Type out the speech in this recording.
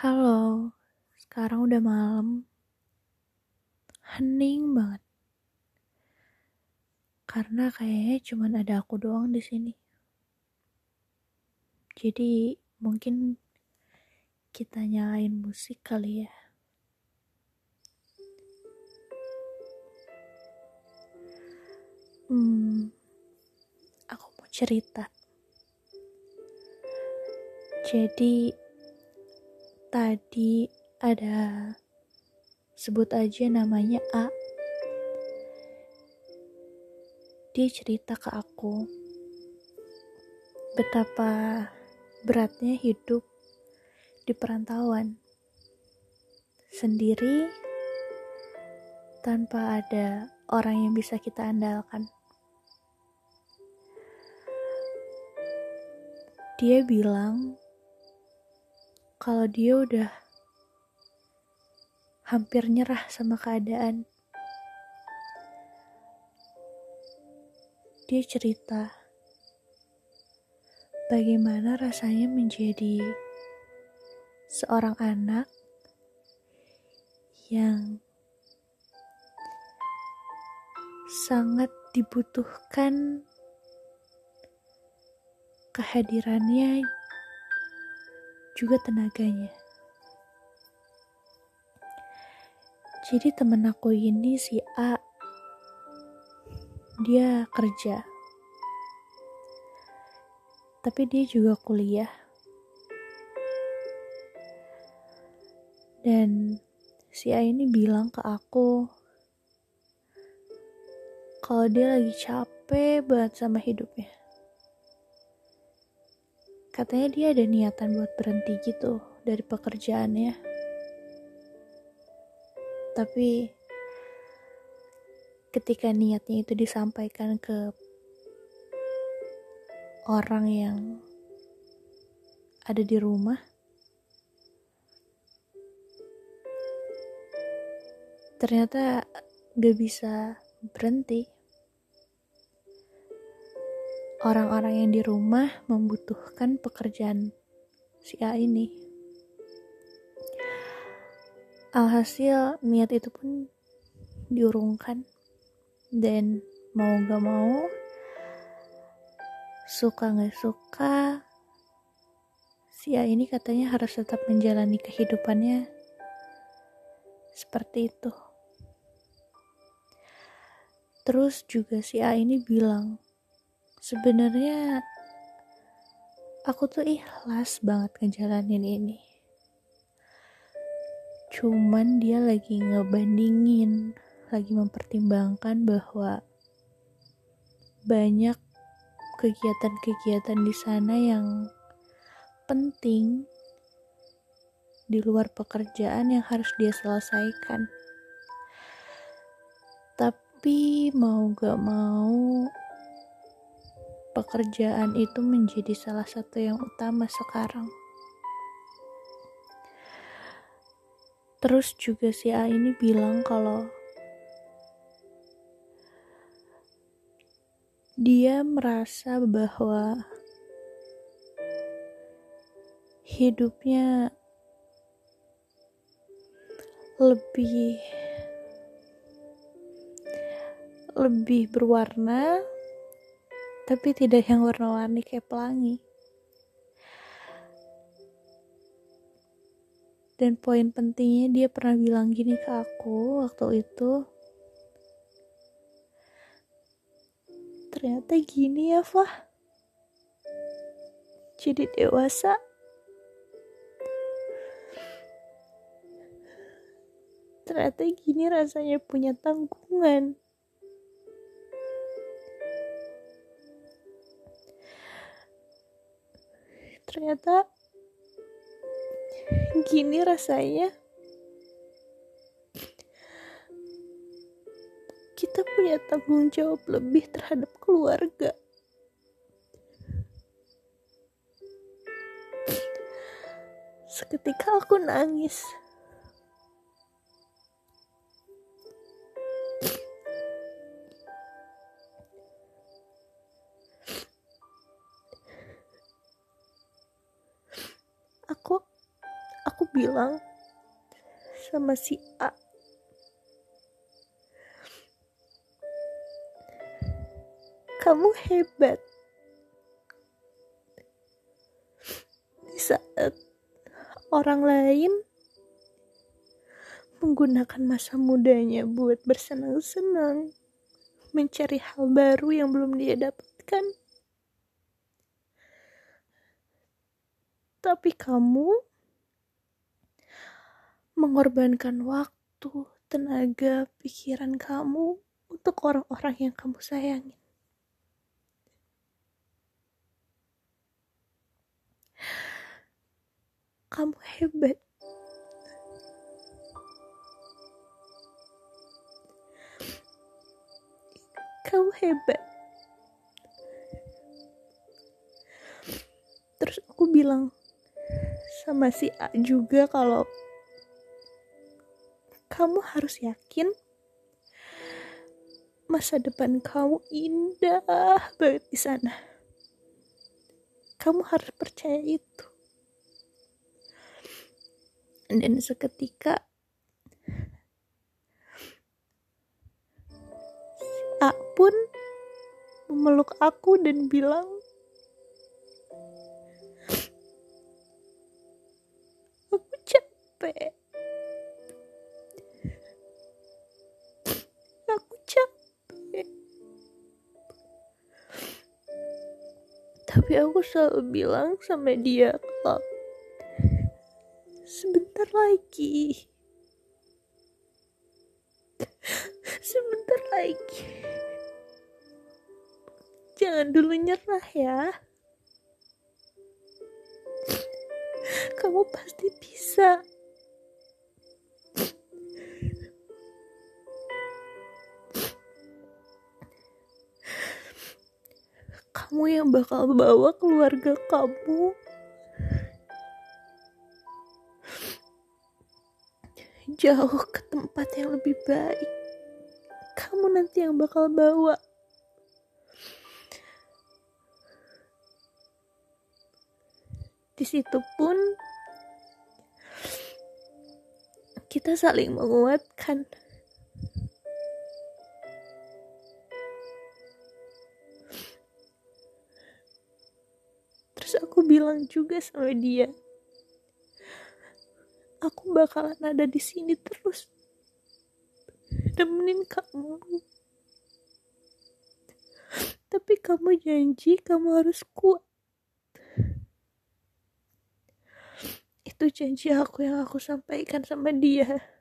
Halo, sekarang udah malam. Hening banget. Karena kayaknya cuman ada aku doang di sini. Jadi mungkin kita nyalain musik kali ya. Hmm, aku mau cerita. Jadi tadi ada sebut aja namanya A. Dia cerita ke aku betapa beratnya hidup di perantauan sendiri tanpa ada orang yang bisa kita andalkan. Dia bilang kalau dia udah hampir nyerah sama keadaan. Dia cerita bagaimana rasanya menjadi seorang anak yang sangat dibutuhkan kehadirannya juga tenaganya. Jadi temen aku ini si A, dia kerja. Tapi dia juga kuliah. Dan si A ini bilang ke aku kalau dia lagi capek banget sama hidupnya katanya dia ada niatan buat berhenti gitu dari pekerjaannya. Tapi ketika niatnya itu disampaikan ke orang yang ada di rumah ternyata gak bisa berhenti orang-orang yang di rumah membutuhkan pekerjaan si A ini. Alhasil niat itu pun diurungkan dan mau gak mau suka gak suka si A ini katanya harus tetap menjalani kehidupannya seperti itu. Terus juga si A ini bilang sebenarnya aku tuh ikhlas banget ngejalanin ini. Cuman dia lagi ngebandingin lagi mempertimbangkan bahwa banyak kegiatan-kegiatan di sana yang penting di luar pekerjaan yang harus dia selesaikan. Tapi mau gak mau pekerjaan itu menjadi salah satu yang utama sekarang. Terus juga si A ini bilang kalau dia merasa bahwa hidupnya lebih lebih berwarna tapi tidak yang warna-warni kayak pelangi. Dan poin pentingnya dia pernah bilang gini ke aku waktu itu. Ternyata gini ya, Fah. Jadi dewasa. Ternyata gini rasanya punya tanggungan. Ternyata gini rasanya. Kita punya tanggung jawab lebih terhadap keluarga. Seketika aku nangis bilang sama si A. Kamu hebat. Di saat orang lain menggunakan masa mudanya buat bersenang-senang mencari hal baru yang belum dia dapatkan. Tapi kamu mengorbankan waktu, tenaga, pikiran kamu untuk orang-orang yang kamu sayangi. Kamu hebat. Kamu hebat. Terus aku bilang sama si A juga kalau kamu harus yakin masa depan kamu indah banget di sana. Kamu harus percaya itu. Dan seketika A pun memeluk aku dan bilang tapi aku selalu bilang sama dia kalau sebentar lagi sebentar lagi jangan dulu nyerah ya. Kamu pasti bisa kamu yang bakal bawa keluarga kamu jauh ke tempat yang lebih baik. Kamu nanti yang bakal bawa. Di situ pun kita saling menguatkan. Aku bilang juga sama dia, aku bakalan ada di sini terus nemenin kamu. Tapi kamu janji kamu harus kuat. Itu janji aku yang aku sampaikan sama dia.